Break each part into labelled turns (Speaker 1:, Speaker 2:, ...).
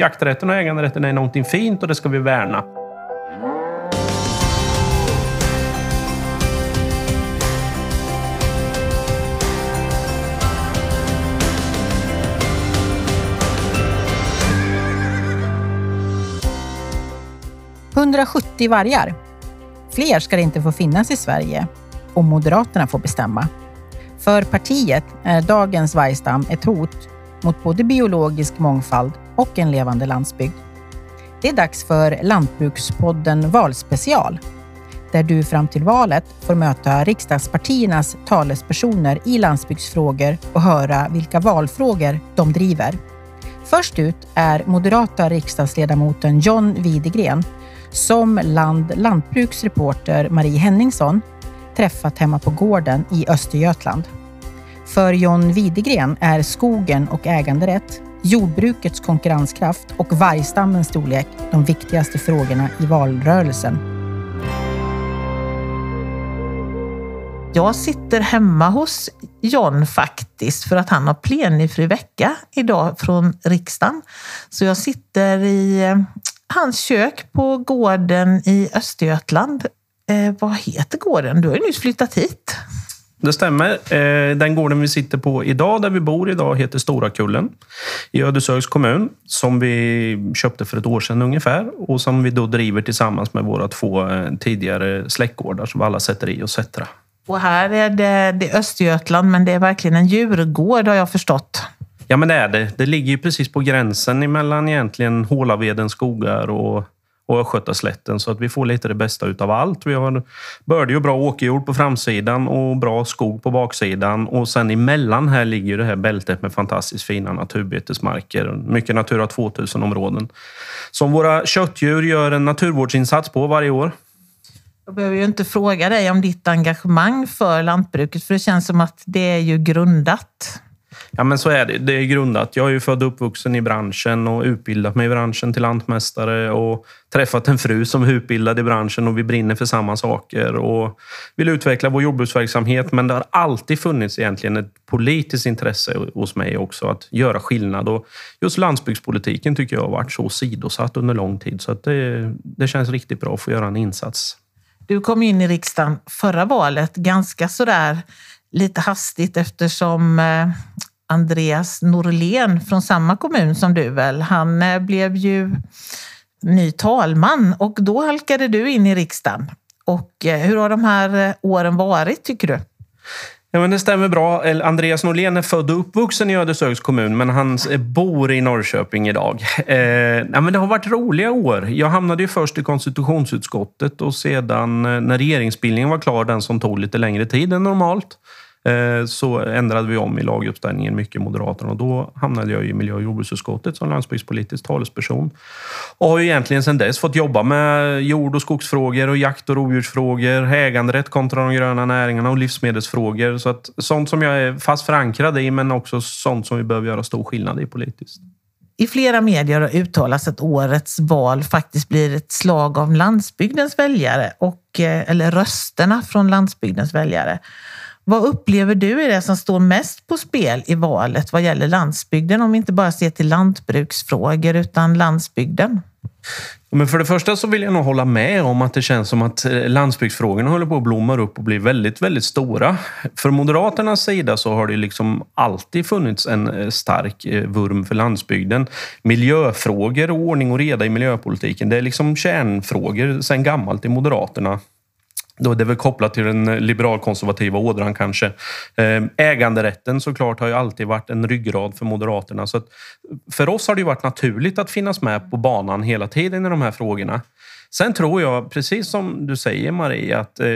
Speaker 1: Jakträtten och äganderätten är någonting fint och det ska vi värna.
Speaker 2: –170 vargar. Fler ska det inte få finnas i Sverige om Moderaterna får bestämma. För partiet är dagens vargstam ett hot mot både biologisk mångfald och en levande landsbygd. Det är dags för Lantbrukspodden Valspecial, där du fram till valet får möta riksdagspartiernas talespersoner i landsbygdsfrågor och höra vilka valfrågor de driver. Först ut är moderata riksdagsledamoten John Widegren som Land lantbruksreporter Marie Henningsson träffat hemma på gården i Östergötland. För John Widegren är skogen och äganderätt, jordbrukets konkurrenskraft och vargstammens storlek de viktigaste frågorna i valrörelsen.
Speaker 3: Jag sitter hemma hos John faktiskt för att han har plenifri vecka idag från riksdagen. Så jag sitter i eh, hans kök på gården i Östergötland. Eh, vad heter gården? Du har ju nyss flyttat hit.
Speaker 1: Det stämmer. Eh, den gården vi sitter på idag, där vi bor idag, heter Stora Kullen i Ödeshögs kommun. Som vi köpte för ett år sedan ungefär och som vi då driver tillsammans med våra två eh, tidigare släktgårdar som alla sätter i och Sättra.
Speaker 3: Och här är det, det är Östergötland, men det är verkligen en djurgård har jag förstått.
Speaker 1: Ja, men det är det. Det ligger ju precis på gränsen mellan egentligen Hålavedens skogar och och Östgötaslätten så att vi får lite det bästa utav allt. Vi har bördig och bra åkerjord på framsidan och bra skog på baksidan och sen emellan här ligger det här bältet med fantastiskt fina naturbetesmarker. Mycket Natura 2000-områden som våra köttdjur gör en naturvårdsinsats på varje år.
Speaker 3: Jag behöver ju inte fråga dig om ditt engagemang för lantbruket för det känns som att det är ju grundat.
Speaker 1: Ja, men så är det. Det är grundat. Jag är ju född och uppvuxen i branschen och utbildat mig i branschen till lantmästare och träffat en fru som är utbildad i branschen och vi brinner för samma saker och vill utveckla vår jordbruksverksamhet. Men det har alltid funnits egentligen ett politiskt intresse hos mig också att göra skillnad och just landsbygdspolitiken tycker jag har varit så sidosatt under lång tid så att det, det känns riktigt bra att få göra en insats.
Speaker 3: Du kom in i riksdagen förra valet ganska sådär lite hastigt eftersom eh, Andreas Norlén från samma kommun som du väl, han eh, blev ju ny talman och då halkade du in i riksdagen. Och eh, hur har de här åren varit tycker du?
Speaker 1: Ja, men det stämmer bra. Andreas Norlén är född och uppvuxen i Ödeshögs kommun men han bor i Norrköping idag. Eh, ja, men det har varit roliga år. Jag hamnade ju först i konstitutionsutskottet och sedan när regeringsbildningen var klar, den som tog lite längre tid än normalt, Eh, Eh, så ändrade vi om i laguppställningen mycket Moderaterna och då hamnade jag i miljö och jordbruksutskottet som landsbygdspolitisk talesperson. Och har ju egentligen sedan dess fått jobba med jord och skogsfrågor och jakt och rovdjursfrågor, äganderätt kontra de gröna näringarna och livsmedelsfrågor. Så att sånt som jag är fast förankrad i men också sånt som vi behöver göra stor skillnad i politiskt.
Speaker 3: I flera medier har uttalats att årets val faktiskt blir ett slag av landsbygdens väljare och, eh, eller rösterna från landsbygdens väljare. Vad upplever du är det som står mest på spel i valet vad gäller landsbygden? Om vi inte bara ser till lantbruksfrågor utan landsbygden.
Speaker 1: Men för det första så vill jag nog hålla med om att det känns som att eh, landsbygdsfrågorna håller på att blomma upp och bli väldigt, väldigt stora. För Moderaternas sida så har det liksom alltid funnits en eh, stark eh, vurm för landsbygden. Miljöfrågor och ordning och reda i miljöpolitiken, det är liksom kärnfrågor sedan gammalt i Moderaterna. Då det är väl kopplat till den liberalkonservativa ådran kanske. Ehm, äganderätten såklart har ju alltid varit en ryggrad för Moderaterna. Så för oss har det varit naturligt att finnas med på banan hela tiden i de här frågorna. Sen tror jag, precis som du säger Marie, att eh,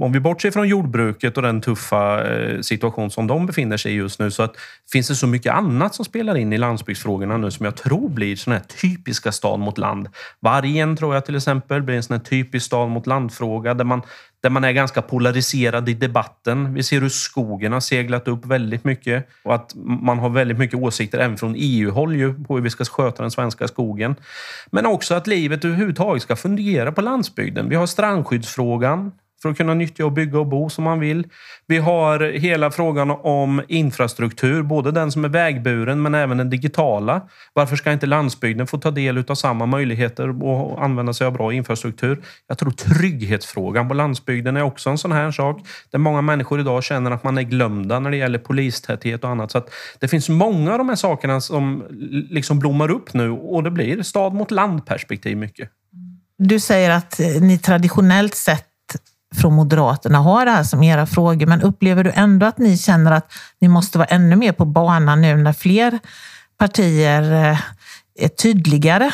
Speaker 1: om vi bortser från jordbruket och den tuffa eh, situation som de befinner sig i just nu, så att, finns det så mycket annat som spelar in i landsbygdsfrågorna nu som jag tror blir sådana här typiska stad mot land. Vargen tror jag till exempel blir en sån här typisk stad mot land-fråga där man där man är ganska polariserad i debatten. Vi ser hur skogen har seglat upp väldigt mycket och att man har väldigt mycket åsikter även från EU-håll på hur vi ska sköta den svenska skogen. Men också att livet överhuvudtaget ska fungera på landsbygden. Vi har strandskyddsfrågan för att kunna nyttja och bygga och bo som man vill. Vi har hela frågan om infrastruktur, både den som är vägburen men även den digitala. Varför ska inte landsbygden få ta del av samma möjligheter och använda sig av bra infrastruktur? Jag tror trygghetsfrågan på landsbygden är också en sån här sak där många människor idag känner att man är glömda när det gäller polistäthet och annat. Så det finns många av de här sakerna som liksom blommar upp nu och det blir stad mot land perspektiv mycket.
Speaker 3: Du säger att eh, ni traditionellt sett från Moderaterna har det här som era frågor, men upplever du ändå att ni känner att ni måste vara ännu mer på banan nu när fler partier eh, är tydligare?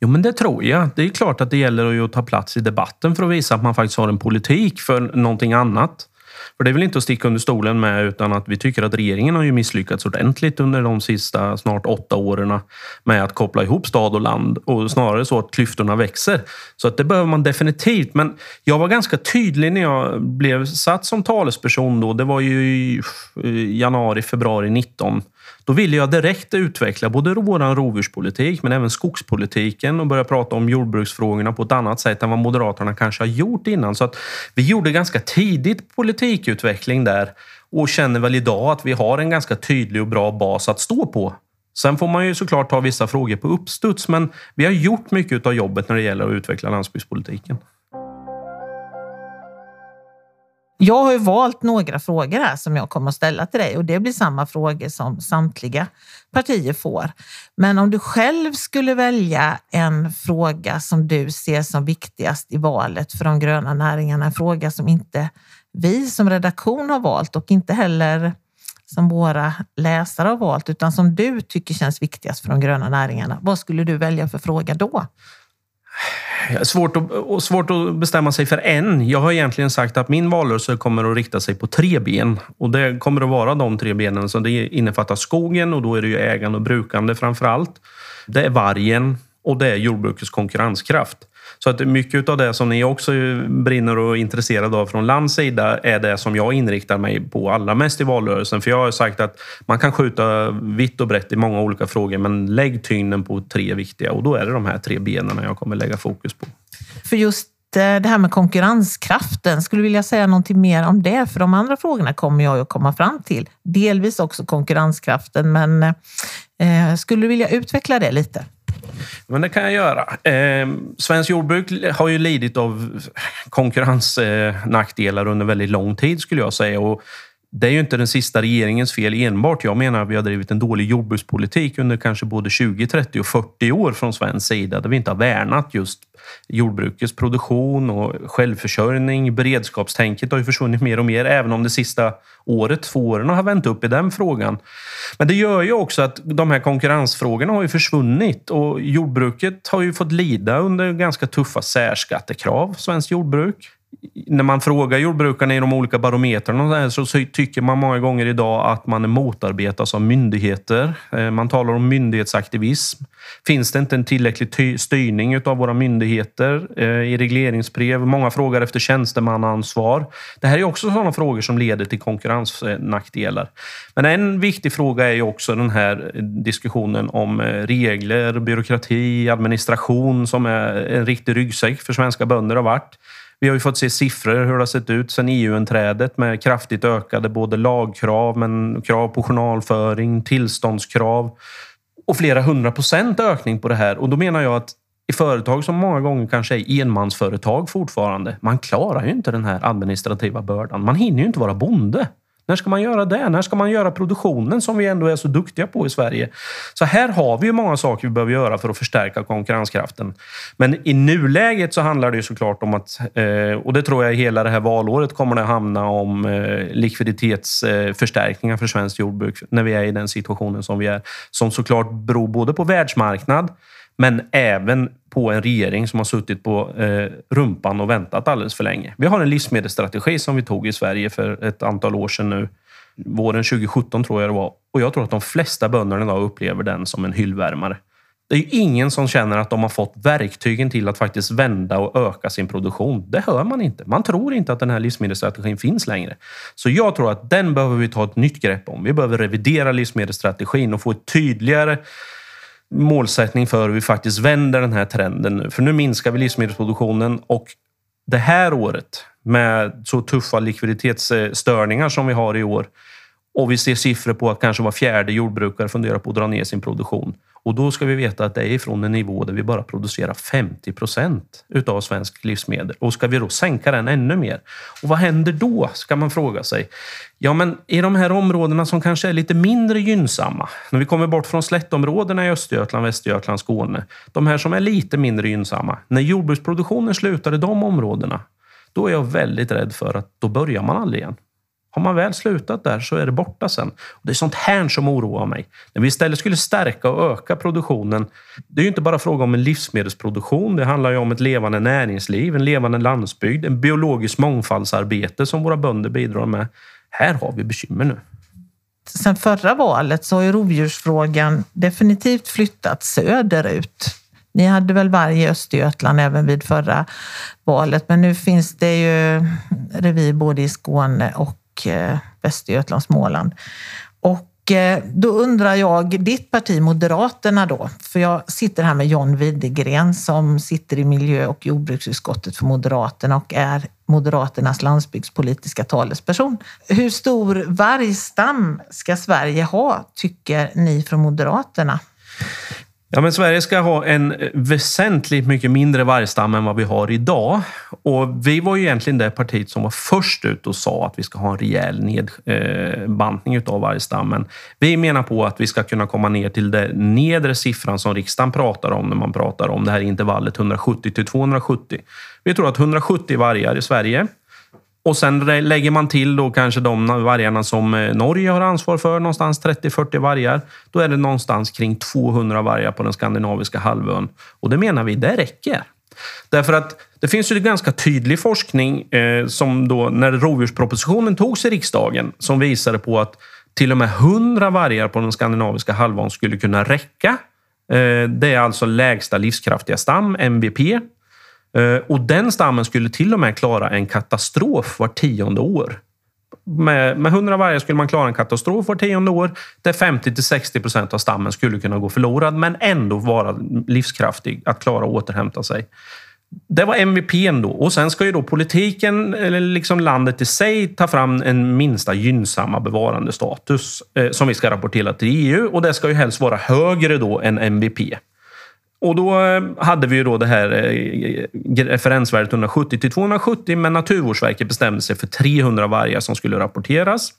Speaker 1: Jo, men det tror jag. Det är klart att det gäller att ta plats i debatten för att visa att man faktiskt har en politik för någonting annat. För det är väl inte att sticka under stolen med utan att vi tycker att regeringen har ju misslyckats ordentligt under de sista snart åtta åren med att koppla ihop stad och land och snarare så att klyftorna växer. Så att det behöver man definitivt. Men jag var ganska tydlig när jag blev satt som talesperson då. Det var ju i januari, februari 19 då ville jag direkt utveckla både vår rovdjurspolitik men även skogspolitiken och börja prata om jordbruksfrågorna på ett annat sätt än vad Moderaterna kanske har gjort innan. Så att vi gjorde ganska tidigt politikutveckling där och känner väl idag att vi har en ganska tydlig och bra bas att stå på. Sen får man ju såklart ta vissa frågor på uppstuds men vi har gjort mycket av jobbet när det gäller att utveckla landsbygdspolitiken.
Speaker 3: Jag har ju valt några frågor här som jag kommer att ställa till dig och det blir samma frågor som samtliga partier får. Men om du själv skulle välja en fråga som du ser som viktigast i valet för de gröna näringarna, en fråga som inte vi som redaktion har valt och inte heller som våra läsare har valt, utan som du tycker känns viktigast för de gröna näringarna. Vad skulle du välja för fråga då?
Speaker 1: Svårt att, svårt att bestämma sig för en. Jag har egentligen sagt att min valrörelse kommer att rikta sig på tre ben. Och det kommer att vara de tre benen. Så det innefattar skogen och då är det ju ägande och brukande framför allt. Det är vargen och det är jordbrukets konkurrenskraft. Så att mycket av det som ni också brinner och är intresserade av från lands sida är det som jag inriktar mig på allra mest i valrörelsen. För jag har sagt att man kan skjuta vitt och brett i många olika frågor men lägg tyngden på tre viktiga och då är det de här tre benen jag kommer lägga fokus på.
Speaker 3: För just eh, det här med konkurrenskraften, skulle du vilja säga någonting mer om det? För de andra frågorna kommer jag att komma fram till. Delvis också konkurrenskraften, men eh, eh skulle du vilja utveckla det lite?
Speaker 1: Men det kan jag göra. Eh, Svenskt jordbruk har ju lidit av konkurrensnackdelar under väldigt lång tid skulle jag säga. Och det är ju inte den sista regeringens fel enbart. Jag menar att vi har drivit en dålig jordbrukspolitik under kanske både 20, 30 och 40 år från svensk sida där vi inte har värnat just jordbrukets produktion och självförsörjning. Beredskapstänket har ju försvunnit mer och mer, även om det sista året, två åren har vänt upp i den frågan. Men det gör ju också att de här konkurrensfrågorna har ju försvunnit och jordbruket har ju fått lida under ganska tuffa särskattekrav, svenskt jordbruk när man frågar jordbrukarna i de olika barometrarna så tycker man många gånger idag att man är motarbetas av myndigheter. Eh, man talar om myndighetsaktivism. Finns det inte en tillräcklig styrning av våra myndigheter eh, i regleringsbrev? Många frågar efter tjänstemannaansvar. Det här är också sådana frågor som leder till konkurrensnackdelar. Men en viktig fråga är ju också den här eh, diskussionen om regler, byråkrati, administration som är en riktig ryggsäck för svenska bönder har varit. Vi har ju fått se siffror hur det har sett ut sedan EU-inträdet med kraftigt ökade både lagkrav, men krav på journalföring, tillståndskrav och flera hundra procent ökning på det här. Och då menar jag att i företag som många gånger kanske är enmansföretag fortfarande, man klarar ju inte den här administrativa bördan. Man hinner ju inte vara bonde. När ska man göra det? När ska man göra produktionen som vi ändå är så duktiga på i Sverige? Så här har vi ju många saker vi behöver göra för att förstärka konkurrenskraften. Men i nuläget så handlar det ju såklart om att, eh, och det tror jag hela det här valåret kommer det handla om eh, likviditetsförstärkningar för svenskt jordbruk när vi är i den situationen som vi är. Som såklart beror både på världsmarknad men även på en regering som har suttit på eh, rumpan och väntat alldeles för länge. Vi har en livsmedelsstrategi som vi tog i Sverige för ett antal år sedan nu. Våren 2017 tror jag det var. Och jag tror att de flesta bönderna idag upplever den som en hyllvärmare. Det är ju ingen som känner att de har fått verktygen till att faktiskt vända och öka sin produktion. Det hör man inte. Man tror inte att den här livsmedelsstrategin finns längre. Så jag tror att den behöver vi ta ett nytt grepp om. Vi behöver revidera livsmedelsstrategin och få ett tydligare målsättning för hur vi faktiskt vänder den här trenden nu. För nu minskar vi livsmedelsproduktionen och det här året med så tuffa likviditetsstörningar som vi har i år och vi ser siffror på att kanske var fjärde jordbrukare funderar på att dra ner sin produktion. Och då ska vi veta att det är ifrån en nivå där vi bara producerar 50 procent utav svensk livsmedel. Och ska vi då sänka den ännu mer? Och vad händer då, ska man fråga sig. Ja, men i de här områdena som kanske är lite mindre gynnsamma, när vi kommer bort från slättområdena i Östergötland, Västergötland, Skåne, de här som är lite mindre gynnsamma. När jordbruksproduktionen slutar i de områdena, då är jag väldigt rädd för att då börjar man aldrig igen. Har man väl slutat där så är det borta sen. Och det är sånt här som oroar mig. När vi istället skulle stärka och öka produktionen. Det är ju inte bara fråga om en livsmedelsproduktion. Det handlar ju om ett levande näringsliv, en levande landsbygd, en biologisk mångfaldsarbete som våra bönder bidrar med. Här har vi bekymmer nu.
Speaker 3: Sen förra valet så har ju rovdjursfrågan definitivt flyttat söderut. Ni hade väl varg i Östergötland även vid förra valet, men nu finns det ju revir både i Skåne och Eh, Västergötland, Småland. Och eh, då undrar jag, ditt parti Moderaterna då, för jag sitter här med John Widegren som sitter i miljö och jordbruksutskottet för Moderaterna och är Moderaternas landsbygdspolitiska talesperson. Hur stor vargstam ska Sverige ha, tycker ni från Moderaterna?
Speaker 1: Ja, men Sverige ska ha en väsentligt mycket mindre vargstam än vad vi har idag. Och vi var ju egentligen det partiet som var först ut och sa att vi ska ha en rejäl nedbantning eh, av vargstammen. Vi menar på att vi ska kunna komma ner till den nedre siffran som riksdagen pratar om när man pratar om det här intervallet 170 till 270. Vi tror att 170 vargar i Sverige och sen lägger man till då kanske de vargarna som eh, Norge har ansvar för, någonstans 30-40 vargar. Då är det någonstans kring 200 vargar på den skandinaviska halvön. Och det menar vi, det räcker. Därför att det finns ju ganska tydlig forskning eh, som då när rovdjurspropositionen togs i riksdagen som visade på att till och med 100 vargar på den skandinaviska halvön skulle kunna räcka. Eh, det är alltså lägsta livskraftiga stam, MVP. Eh, och den stammen skulle till och med klara en katastrof var tionde år. Med, med 100 vargar skulle man klara en katastrof var tionde år där 50 till 60 procent av stammen skulle kunna gå förlorad men ändå vara livskraftig att klara att återhämta sig. Det var MVP då. Och sen ska ju då politiken, eller liksom landet i sig, ta fram en minsta gynnsamma bevarandestatus eh, som vi ska rapportera till EU. Och det ska ju helst vara högre då än MVP. Och då eh, hade vi ju då det här eh, referensvärdet 170 till 270, men Naturvårdsverket bestämde sig för 300 vargar som skulle rapporteras.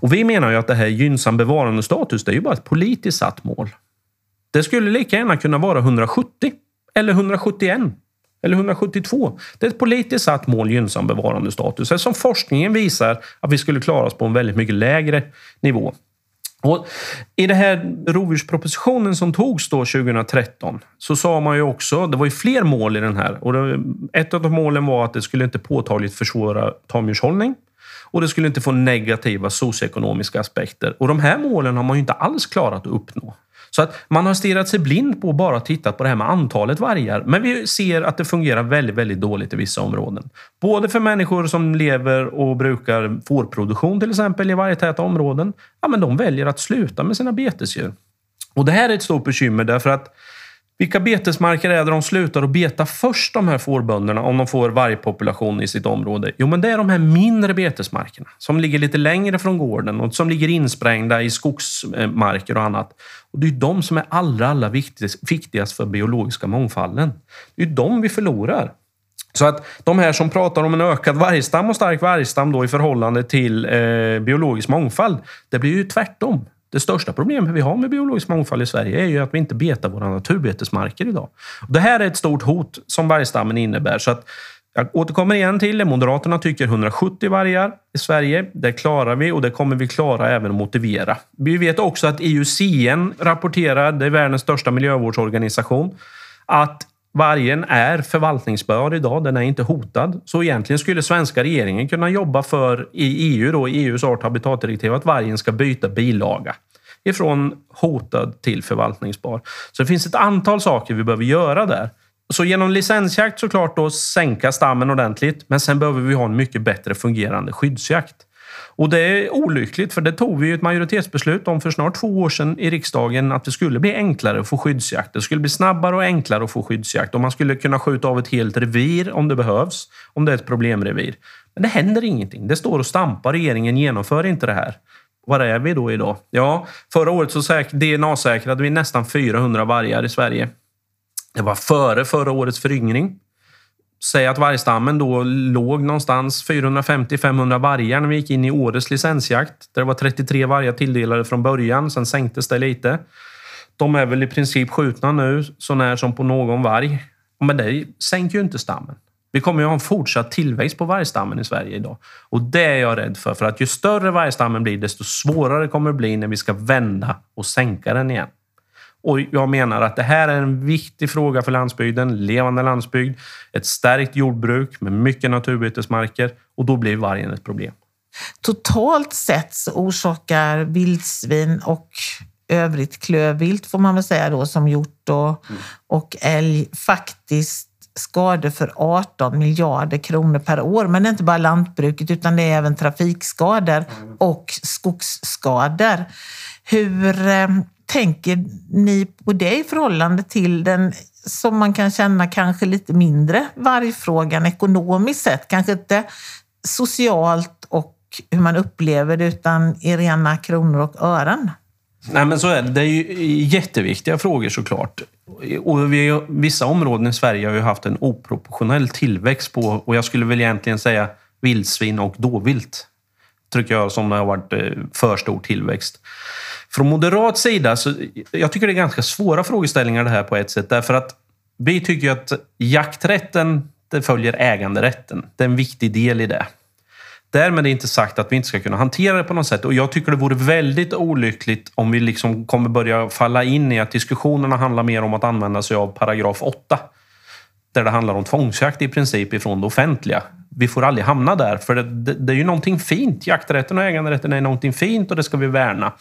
Speaker 1: Och vi menar ju att det här gynnsam bevarandestatus, det är ju bara ett politiskt satt mål. Det skulle lika gärna kunna vara 170 eller 171 eller 172. Det är ett politiskt satt mål, gynnsam bevarandestatus, eftersom forskningen visar att vi skulle klara oss på en väldigt mycket lägre nivå. Och I den här rovdjurspropositionen som togs då 2013 så sa man ju också, det var ju fler mål i den här. Och det, ett av de målen var att det skulle inte påtagligt försvåra tamdjurshållning och det skulle inte få negativa socioekonomiska aspekter. Och de här målen har man ju inte alls klarat att uppnå. Så att man har stirrat sig blind på och bara tittat på det här med antalet vargar. Men vi ser att det fungerar väldigt, väldigt dåligt i vissa områden. Både för människor som lever och brukar fårproduktion till exempel i vargtäta områden. Ja, men de väljer att sluta med sina betesdjur. Och det här är ett stort bekymmer därför att vilka betesmarker är det de slutar att beta först, de här fårbönderna, om de får vargpopulation i sitt område? Jo, men det är de här mindre betesmarkerna som ligger lite längre från gården och som ligger insprängda i skogsmarker och annat. Och Det är de som är allra, allra viktigast, viktigast för biologiska mångfalden. Det är de vi förlorar. Så att de här som pratar om en ökad vargstam och stark vargstam då i förhållande till eh, biologisk mångfald, det blir ju tvärtom. Det största problemet vi har med biologisk mångfald i Sverige är ju att vi inte betar våra naturbetesmarker idag. Det här är ett stort hot som vargstammen innebär. Så att jag återkommer igen till det. Moderaterna tycker 170 vargar i Sverige. Det klarar vi och det kommer vi klara även att motivera. Vi vet också att IUCN rapporterar, det är världens största miljövårdsorganisation, att Vargen är förvaltningsbar idag, den är inte hotad. Så egentligen skulle svenska regeringen kunna jobba för i EU, då, i EUs art och habitatdirektiv, att vargen ska byta bilaga ifrån hotad till förvaltningsbar. Så det finns ett antal saker vi behöver göra där. Så genom licensjakt såklart då sänka stammen ordentligt, men sen behöver vi ha en mycket bättre fungerande skyddsjakt. Och det är olyckligt, för det tog vi ett majoritetsbeslut om för snart två år sedan i riksdagen att det skulle bli enklare att få skyddsjakt. Det skulle bli snabbare och enklare att få skyddsjakt och man skulle kunna skjuta av ett helt revir om det behövs, om det är ett problemrevir. Men det händer ingenting. Det står och stampar. Regeringen genomför inte det här. Var är vi då idag? Ja, förra året så DNA-säkrade vi nästan 400 vargar i Sverige. Det var före förra årets föryngring. Säg att vargstammen då låg någonstans 450-500 vargar när vi gick in i årets licensjakt. Där det var 33 vargar tilldelade från början, sen sänktes det lite. De är väl i princip skjutna nu, så när som på någon varg. Men det sänker ju inte stammen. Vi kommer ju ha en fortsatt tillväxt på vargstammen i Sverige idag. Och det är jag rädd för. För att ju större vargstammen blir, desto svårare kommer det bli när vi ska vända och sänka den igen. Och jag menar att det här är en viktig fråga för landsbygden. Levande landsbygd, ett stärkt jordbruk med mycket naturbetesmarker och då blir vargen ett problem.
Speaker 3: Totalt sett så orsakar vildsvin och övrigt klövvilt, får man väl säga då, som hjort och, mm. och älg, faktiskt skador för 18 miljarder kronor per år. Men det är inte bara lantbruket utan det är även trafikskador och skogsskador. Hur eh, tänker ni på det i förhållande till den som man kan känna kanske lite mindre vargfrågan ekonomiskt sett? Kanske inte socialt och hur man upplever det utan i rena kronor och ören?
Speaker 1: Nej, men så är det. Det är ju jätteviktiga frågor såklart. Och vi, vissa områden i Sverige har ju haft en oproportionell tillväxt på, och jag skulle väl egentligen säga vildsvin och dåvilt. Tycker jag som det har varit eh, för stor tillväxt. Från moderat sida, så jag tycker det är ganska svåra frågeställningar det här på ett sätt. Därför att vi tycker att jakträtten det följer äganderätten. Det är en viktig del i det. Därmed är inte sagt att vi inte ska kunna hantera det på något sätt. Och jag tycker det vore väldigt olyckligt om vi liksom kommer börja falla in i att diskussionerna handlar mer om att använda sig av paragraf 8. Där det handlar om tvångsjakt i princip ifrån det offentliga. Vi får aldrig hamna där, för det, det, det är ju någonting fint. Jakträtten och äganderätten är någonting fint och det ska vi värna.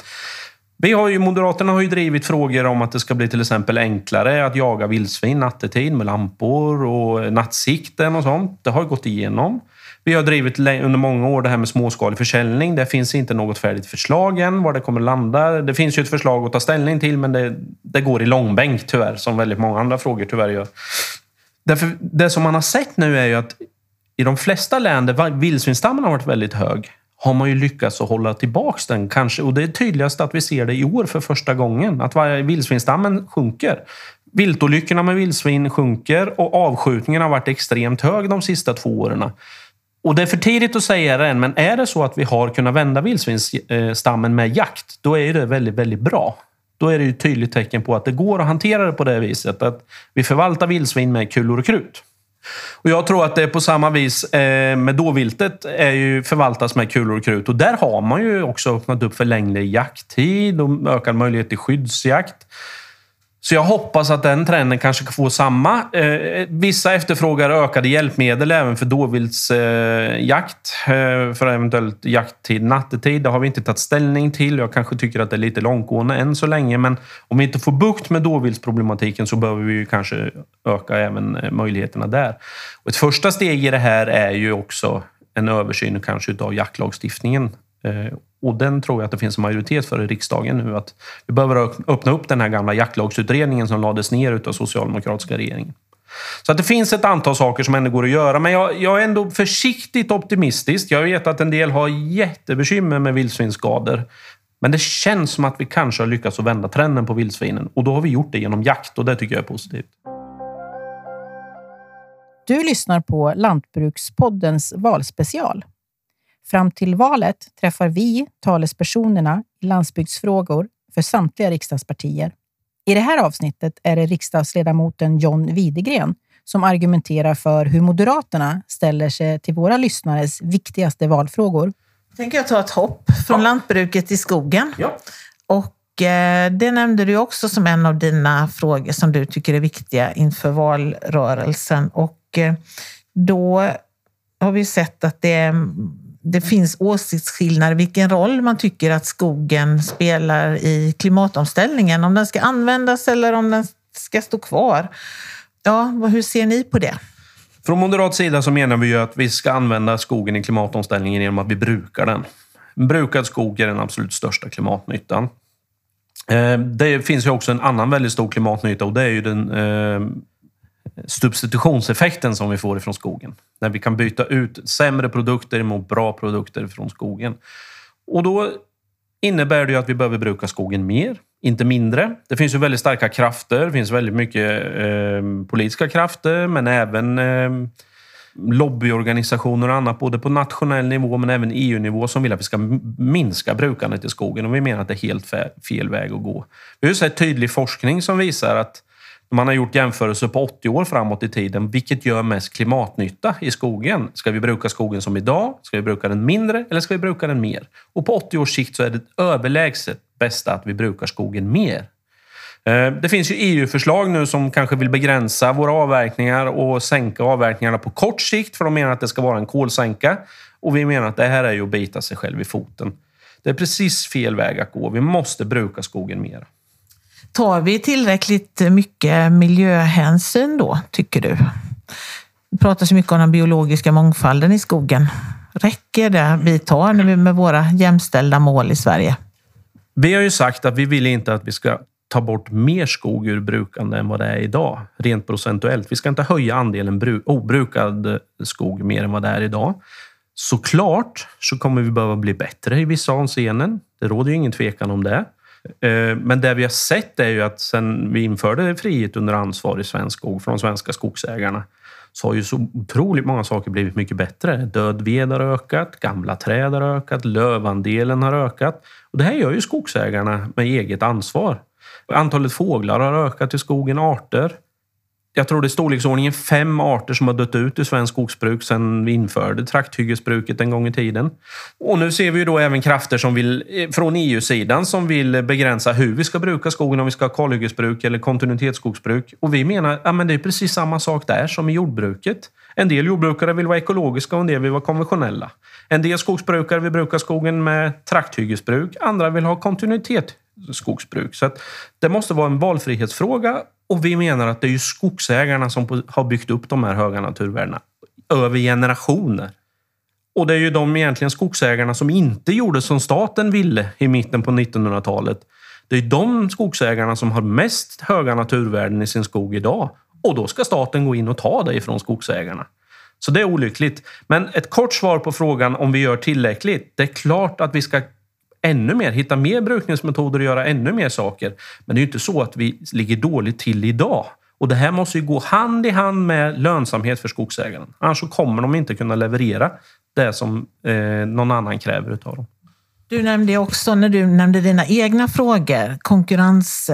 Speaker 1: Vi har ju, Moderaterna har ju drivit frågor om att det ska bli till exempel enklare att jaga vildsvin nattetid med lampor och nattsikten och sånt. Det har gått igenom. Vi har drivit under många år det här med småskalig försäljning. Det finns inte något färdigt förslag än var det kommer landa. Det finns ju ett förslag att ta ställning till men det, det går i långbänk tyvärr, som väldigt många andra frågor tyvärr gör. Därför, det som man har sett nu är ju att i de flesta län där vildsvinsstammen har varit väldigt hög har man ju lyckats att hålla tillbaks den kanske. Och det är tydligast att vi ser det i år för första gången. Att vildsvinsstammen sjunker. Viltolyckorna med vildsvin sjunker och avskjutningen har varit extremt hög de sista två åren. Och det är för tidigt att säga det än, men är det så att vi har kunnat vända vildsvinsstammen med jakt, då är det väldigt, väldigt bra. Då är det ett tydligt tecken på att det går att hantera det på det viset. Att vi förvaltar vildsvin med kulor och krut. Och jag tror att det är på samma vis eh, med dåviltet är ju förvaltas med kulor och krut. Och där har man ju också öppnat upp för längre jakttid och ökad möjlighet till skyddsjakt. Så jag hoppas att den trenden kanske kan få samma. Eh, vissa efterfrågar ökade hjälpmedel även för dåviltsjakt. Eh, eh, för eventuellt jakttid nattetid. Det har vi inte tagit ställning till. Jag kanske tycker att det är lite långtgående än så länge. Men om vi inte får bukt med dåviltsproblematiken så behöver vi kanske öka även eh, möjligheterna där. Och ett första steg i det här är ju också en översyn kanske av jaktlagstiftningen. Eh, och den tror jag att det finns en majoritet för i riksdagen nu. Att vi behöver öppna upp den här gamla jaktlagsutredningen som lades ner av socialdemokratiska regeringen. Så att det finns ett antal saker som ändå går att göra. Men jag, jag är ändå försiktigt optimistisk. Jag vet att en del har jättebekymmer med vildsvinsskador. Men det känns som att vi kanske har lyckats att vända trenden på vildsvinen. Och då har vi gjort det genom jakt och det tycker jag är positivt.
Speaker 2: Du lyssnar på Lantbrukspoddens valspecial. Fram till valet träffar vi talespersonerna i landsbygdsfrågor för samtliga riksdagspartier. I det här avsnittet är det riksdagsledamoten John Widegren som argumenterar för hur Moderaterna ställer sig till våra lyssnares viktigaste valfrågor.
Speaker 3: tänker jag ta ett hopp från ja. lantbruket till skogen.
Speaker 1: Ja.
Speaker 3: Och eh, det nämnde du också som en av dina frågor som du tycker är viktiga inför valrörelsen. Och eh, då har vi sett att det, det finns åsiktsskillnader vilken roll man tycker att skogen spelar i klimatomställningen. Om den ska användas eller om den ska stå kvar. Ja, hur ser ni på det?
Speaker 1: Från moderat sida så menar vi ju att vi ska använda skogen i klimatomställningen genom att vi brukar den. Brukad skog är den absolut största klimatnyttan. Eh, det finns ju också en annan väldigt stor klimatnytta och det är ju den eh, substitutionseffekten som vi får ifrån skogen. När vi kan byta ut sämre produkter mot bra produkter från skogen. Och då innebär det ju att vi behöver bruka skogen mer, inte mindre. Det finns ju väldigt starka krafter. Det finns väldigt mycket eh, politiska krafter, men även eh, lobbyorganisationer och annat, både på nationell nivå men även EU-nivå, som vill att vi ska minska brukandet i skogen. Och vi menar att det är helt fel väg att gå. Vi har ju sett tydlig forskning som visar att man har gjort jämförelser på 80 år framåt i tiden. Vilket gör mest klimatnytta i skogen? Ska vi bruka skogen som idag? Ska vi bruka den mindre eller ska vi bruka den mer? Och på 80 års sikt så är det överlägset bästa att vi brukar skogen mer. Eh, det finns ju EU-förslag nu som kanske vill begränsa våra avverkningar och sänka avverkningarna på kort sikt för de menar att det ska vara en kolsänka. Och vi menar att det här är ju att bita sig själv i foten. Det är precis fel väg att gå. Vi måste bruka skogen mer.
Speaker 3: Tar vi tillräckligt mycket miljöhänsyn då, tycker du? Det pratas så mycket om den biologiska mångfalden i skogen. Räcker det vi tar med våra jämställda mål i Sverige?
Speaker 1: Vi har ju sagt att vi vill inte att vi ska ta bort mer skog ur brukande än vad det är idag, rent procentuellt. Vi ska inte höja andelen obrukad skog mer än vad det är idag. Såklart så kommer vi behöva bli bättre i vissa avseenden. Det råder ju ingen tvekan om det. Eh, men det vi har sett är ju att sen vi införde frihet under ansvar i svensk skog från de svenska skogsägarna så har ju så otroligt många saker blivit mycket bättre. Död ved har ökat, gamla träd har ökat, lövandelen har ökat. Och det här gör ju skogsägarna med eget ansvar. Antalet fåglar har ökat i skogen, arter jag tror det är storleksordningen fem arter som har dött ut i svensk skogsbruk sedan vi införde trakthyggesbruket en gång i tiden. Och nu ser vi då även krafter som vill, eh, från EU-sidan som vill begränsa hur vi ska bruka skogen, om vi ska ha kalhyggesbruk eller kontinuitetsskogsbruk. Och vi menar att ja, det är precis samma sak där som i jordbruket. En del jordbrukare vill vara ekologiska och en del vill vara konventionella. En del skogsbrukare vill bruka skogen med trakthyggesbruk, andra vill ha kontinuitet skogsbruk. Så det måste vara en valfrihetsfråga och vi menar att det är ju skogsägarna som har byggt upp de här höga naturvärdena över generationer. Och det är ju de egentligen skogsägarna som inte gjorde som staten ville i mitten på 1900-talet. Det är de skogsägarna som har mest höga naturvärden i sin skog idag. Och då ska staten gå in och ta det ifrån skogsägarna. Så det är olyckligt. Men ett kort svar på frågan om vi gör tillräckligt. Det är klart att vi ska ännu mer, hitta mer brukningsmetoder och göra ännu mer saker. Men det är ju inte så att vi ligger dåligt till idag. Och det här måste ju gå hand i hand med lönsamhet för skogsägaren. Annars så kommer de inte kunna leverera det som eh, någon annan kräver av dem.
Speaker 3: Du nämnde också när du nämnde dina egna frågor konkurrens,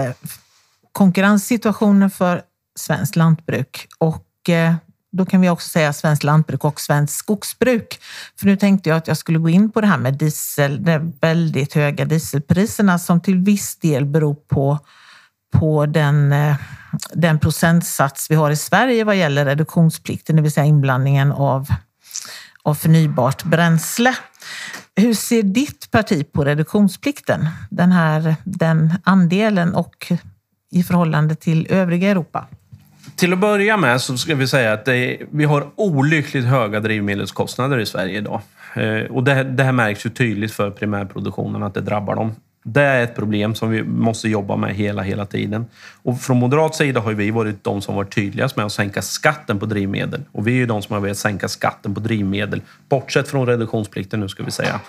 Speaker 3: konkurrenssituationen för svenskt lantbruk och eh, då kan vi också säga svenskt lantbruk och svenskt skogsbruk. För nu tänkte jag att jag skulle gå in på det här med diesel, de väldigt höga dieselpriserna som till viss del beror på, på den, eh, den procentsats vi har i Sverige vad gäller reduktionsplikten, det vill säga inblandningen av, av förnybart bränsle. Hur ser ditt parti på reduktionsplikten? Den, här, den andelen och i förhållande till övriga Europa?
Speaker 1: Till att börja med så ska vi säga att är, vi har olyckligt höga drivmedelskostnader i Sverige idag. Eh, och det, det här märks ju tydligt för primärproduktionen att det drabbar dem. Det är ett problem som vi måste jobba med hela, hela tiden. Och från moderat sida har vi varit de som varit tydligast med att sänka skatten på drivmedel. Och vi är ju de som har velat sänka skatten på drivmedel, bortsett från reduktionsplikten nu ska vi säga,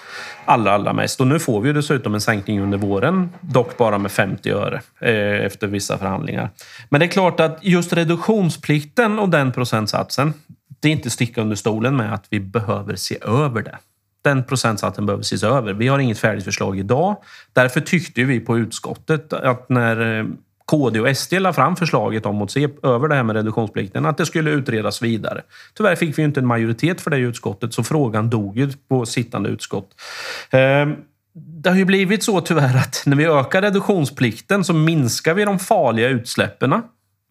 Speaker 1: allra, allra mest. Och nu får vi ju dessutom en sänkning under våren, dock bara med 50 öre eh, efter vissa förhandlingar. Men det är klart att just reduktionsplikten och den procentsatsen, det är inte sticka under stolen med att vi behöver se över det den procentsatsen behöver ses över. Vi har inget färdigt förslag idag. Därför tyckte vi på utskottet att när eh, KD och SD la fram förslaget om att se över det här med reduktionsplikten, att det skulle utredas vidare. Tyvärr fick vi inte en majoritet för det i utskottet, så frågan dog ju på sittande utskott. Ehm, det har ju blivit så tyvärr att när vi ökar reduktionsplikten så minskar vi de farliga utsläppen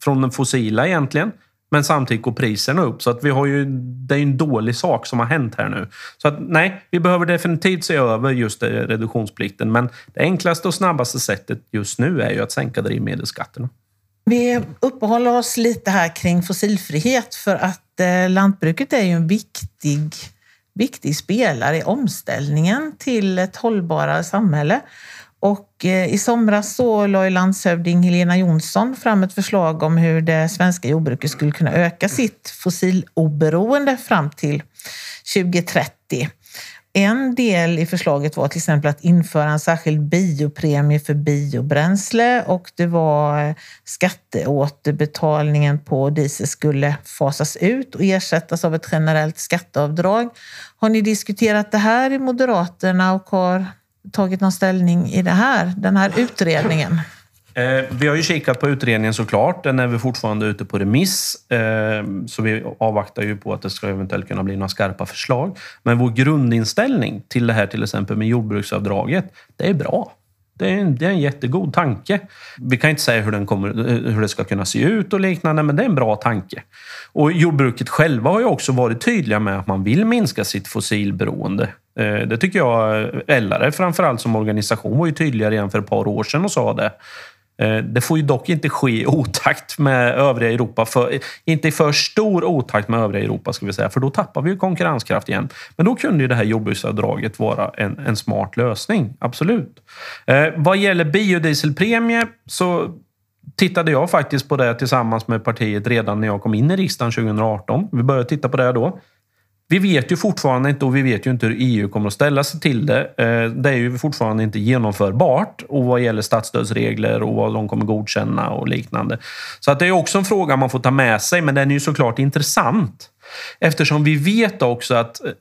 Speaker 1: från den fossila egentligen. Men samtidigt går priserna upp. Så att vi har ju, det är en dålig sak som har hänt här nu. Så att nej, vi behöver definitivt se över just eh, reduktionsplikten. Men det enklaste och snabbaste sättet just nu är ju att sänka drivmedelsskatterna.
Speaker 3: Vi uppehåller oss lite här kring fossilfrihet för att eh, lantbruket är ju en viktig, viktig spelare i omställningen till ett hållbarare samhälle. Och eh, i somras så la landshövding Helena Jonsson fram ett förslag om hur det svenska jordbruket skulle kunna öka sitt fossiloberoende fram till 2030. En del i förslaget var till exempel att införa en särskild biopremie för biobränsle och det var eh, skatteåterbetalningen på diesel skulle fasas ut och ersättas av ett generellt skatteavdrag. Har ni diskuterat det här i Moderaterna och har tagit någon ställning i det här, den här utredningen?
Speaker 1: Eh, vi har ju kikat på utredningen såklart. Den är vi fortfarande ute på remiss. Eh, så vi avvaktar ju på att det ska eventuellt kunna bli några skarpa förslag. Men vår grundinställning till det här till exempel med jordbruksavdraget, det är bra. Det är, en, det är en jättegod tanke. Vi kan inte säga hur, den kommer, eh, hur det ska kunna se ut och liknande, men det är en bra tanke. Och jordbruket själva har ju också varit tydliga med att man vill minska sitt fossilberoende. Eh, det tycker jag eh, LRF framförallt som organisation var ju tydligare redan för ett par år sedan och sa det. Eh, det får ju dock inte ske i otakt med övriga Europa. För, inte i för stor otakt med övriga Europa, ska vi säga, för då tappar vi konkurrenskraft igen. Men då kunde ju det här jordbruksavdraget vara en, en smart lösning. Absolut. Eh, vad gäller biodieselpremie så tittade jag faktiskt på det tillsammans med partiet redan när jag kom in i riksdagen 2018. Vi började titta på det då. Vi vet ju fortfarande inte och vi vet ju inte hur EU kommer att ställa sig till det. Eh, det är ju fortfarande inte genomförbart och vad gäller statsstödsregler och vad de kommer godkänna och liknande. Så att det är också en fråga man får ta med sig, men den är ju såklart intressant. Eftersom vi vet också att eh,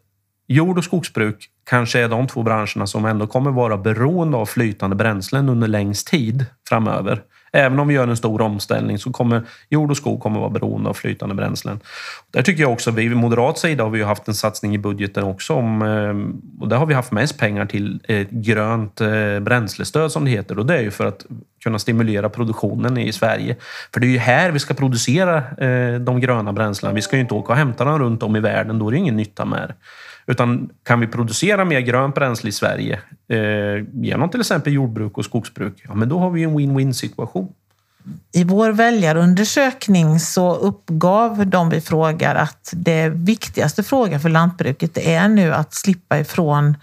Speaker 1: jord och skogsbruk kanske är de två branscherna som ändå kommer vara beroende av flytande bränslen under längst tid framöver. Även om vi gör en stor omställning så kommer jord och skog kommer vara beroende av flytande bränslen. Där tycker jag också, vi moderat sida har vi haft en satsning i budgeten också om, eh, och där har vi haft mest pengar till ett grönt eh, bränslestöd som det heter och det är ju för att kunna stimulera produktionen i Sverige. För det är ju här vi ska producera eh, de gröna bränslena. Vi ska ju inte åka och hämta dem runt om i världen, då är det ingen nytta med det. Utan kan vi producera mer grönt bränsle i Sverige eh, genom till exempel jordbruk och skogsbruk, ja men då har vi en win-win situation.
Speaker 3: I vår väljarundersökning så uppgav de vi frågar att det viktigaste frågan för lantbruket är nu att slippa ifrån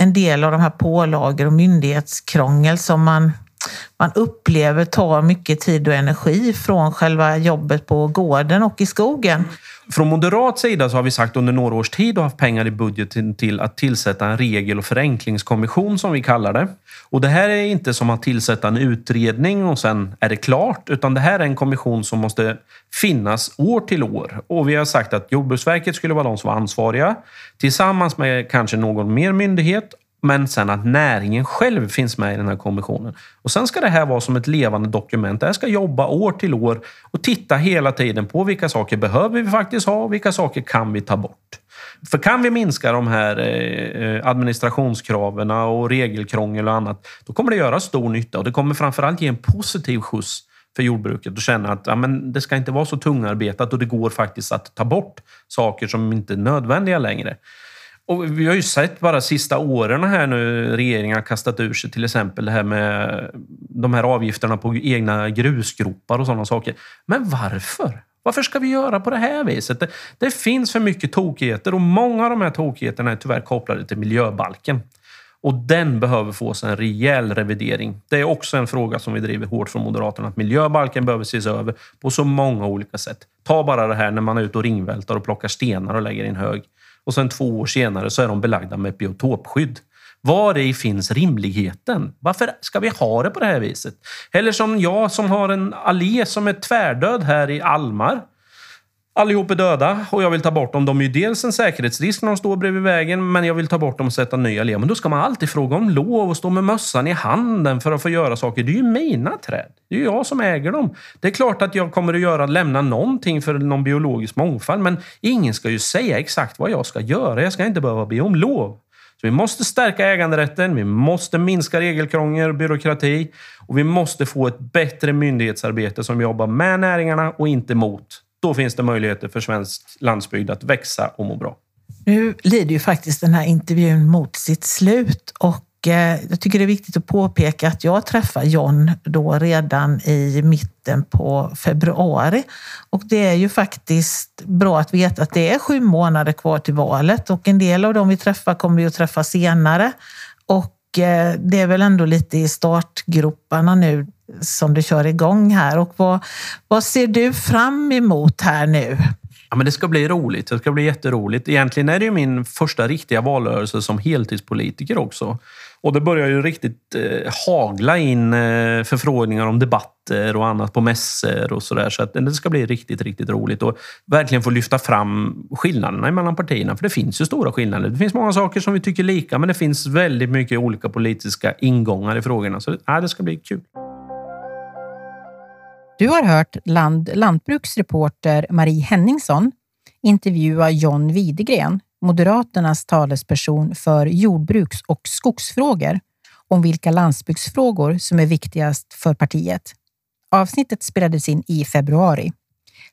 Speaker 3: en del av de här pålagor och myndighetskrångel som man, man upplever tar mycket tid och energi från själva jobbet på gården och i skogen.
Speaker 1: Från moderat sida så har vi sagt under några års tid och haft pengar i budgeten till att tillsätta en regel och förenklingskommission som vi kallar det. Och det här är inte som att tillsätta en utredning och sen är det klart, utan det här är en kommission som måste finnas år till år. Och vi har sagt att Jordbruksverket skulle vara de som var ansvariga tillsammans med kanske någon mer myndighet men sen att näringen själv finns med i den här kommissionen. Och Sen ska det här vara som ett levande dokument. Det här ska jobba år till år och titta hela tiden på vilka saker behöver vi faktiskt ha och vilka saker kan vi ta bort. För kan vi minska de här eh, administrationskraven och regelkrångel och annat, då kommer det göra stor nytta och det kommer framförallt ge en positiv skjuts för jordbruket och känna att ja, men det ska inte vara så tungarbetat och det går faktiskt att ta bort saker som inte är nödvändiga längre. Och vi har ju sett bara sista åren här nu regeringen har kastat ur sig till exempel det här med de här avgifterna på egna grusgropar och sådana saker. Men varför? Varför ska vi göra på det här viset? Det, det finns för mycket tokigheter och många av de här tokigheterna är tyvärr kopplade till miljöbalken. Och den behöver få sig en rejäl revidering. Det är också en fråga som vi driver hårt från Moderaterna, att miljöbalken behöver ses över på så många olika sätt. Ta bara det här när man är ute och ringvältar och plockar stenar och lägger i en hög och sen två år senare så är de belagda med biotopskydd. Var i finns rimligheten? Varför ska vi ha det på det här viset? Eller som jag som har en allé som är tvärdöd här i Almar. Allihop är döda och jag vill ta bort dem. De är ju dels en säkerhetsrisk när de står bredvid vägen, men jag vill ta bort dem och sätta nya led. Men då ska man alltid fråga om lov och stå med mössan i handen för att få göra saker. Det är ju mina träd. Det är ju jag som äger dem. Det är klart att jag kommer att göra, lämna någonting för någon biologisk mångfald, men ingen ska ju säga exakt vad jag ska göra. Jag ska inte behöva be om lov. Så vi måste stärka äganderätten, vi måste minska regelkrångel och byråkrati och vi måste få ett bättre myndighetsarbete som jobbar med näringarna och inte mot. Då finns det möjligheter för svensk landsbygd att växa och må bra.
Speaker 3: Nu lider ju faktiskt den här intervjun mot sitt slut och eh, jag tycker det är viktigt att påpeka att jag träffar John då redan i mitten på februari. Och det är ju faktiskt bra att veta att det är sju månader kvar till valet och en del av dem vi träffar kommer vi att träffa senare. Och eh, det är väl ändå lite i startgroparna nu som du kör igång här. Och vad, vad ser du fram emot här nu?
Speaker 1: Ja, men det ska bli roligt. Det ska bli jätteroligt. Egentligen är det ju min första riktiga valrörelse som heltidspolitiker också. Och det börjar ju riktigt eh, hagla in eh, förfrågningar om debatter och annat på mässor och sådär. Så att det ska bli riktigt, riktigt roligt och verkligen få lyfta fram skillnaderna mellan partierna. För det finns ju stora skillnader. Det finns många saker som vi tycker lika, men det finns väldigt mycket olika politiska ingångar i frågorna. Så ja, det ska bli kul.
Speaker 2: Du har hört Land lantbruksreporter Marie Henningsson intervjua John Widegren, Moderaternas talesperson för jordbruks och skogsfrågor, om vilka landsbygdsfrågor som är viktigast för partiet. Avsnittet spelades in i februari.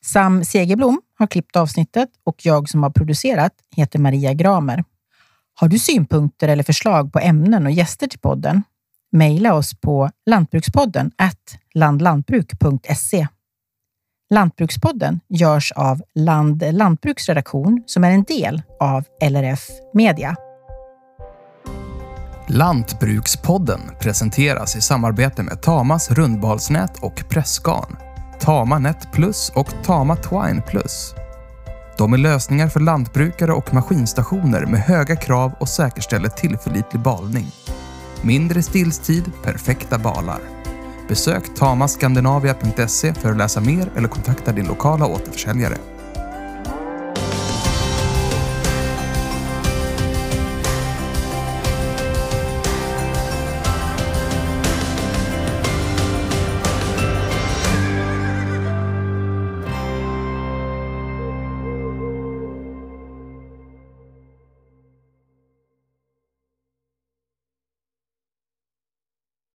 Speaker 2: Sam Segerblom har klippt avsnittet och jag som har producerat heter Maria Gramer. Har du synpunkter eller förslag på ämnen och gäster till podden? Mejla oss på lantbrukspodden landlantbruk.se. Lantbrukspodden görs av Land Lantbruks redaktion som är en del av LRF Media.
Speaker 4: Lantbrukspodden presenteras i samarbete med Tamas rundbalsnät och pressgarn, Tama Net Plus och Tama Twine Plus. De är lösningar för lantbrukare och maskinstationer med höga krav och säkerställer tillförlitlig balning. Mindre stillstid, perfekta balar. Besök tamaskandinavia.se för att läsa mer eller kontakta din lokala återförsäljare.